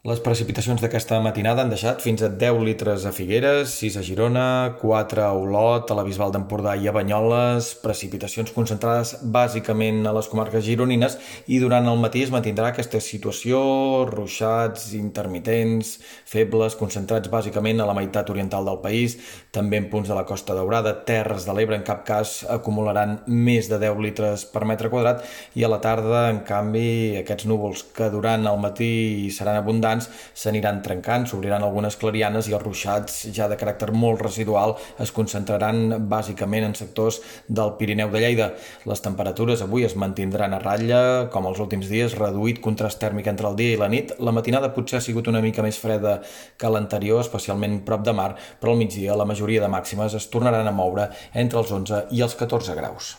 Les precipitacions d'aquesta matinada han deixat fins a 10 litres a Figueres, 6 a Girona, 4 a Olot, a la Bisbal d'Empordà i a Banyoles, precipitacions concentrades bàsicament a les comarques gironines i durant el matí es mantindrà aquesta situació, ruixats intermitents, febles, concentrats bàsicament a la meitat oriental del país, també en punts de la Costa Daurada, Terres de l'Ebre en cap cas acumularan més de 10 litres per metre quadrat i a la tarda, en canvi, aquests núvols que durant el matí seran abundants abundants s'aniran trencant, s'obriran algunes clarianes i els ruixats ja de caràcter molt residual es concentraran bàsicament en sectors del Pirineu de Lleida. Les temperatures avui es mantindran a ratlla, com els últims dies, reduït contrast tèrmic entre el dia i la nit. La matinada potser ha sigut una mica més freda que l'anterior, especialment prop de mar, però al migdia la majoria de màximes es tornaran a moure entre els 11 i els 14 graus.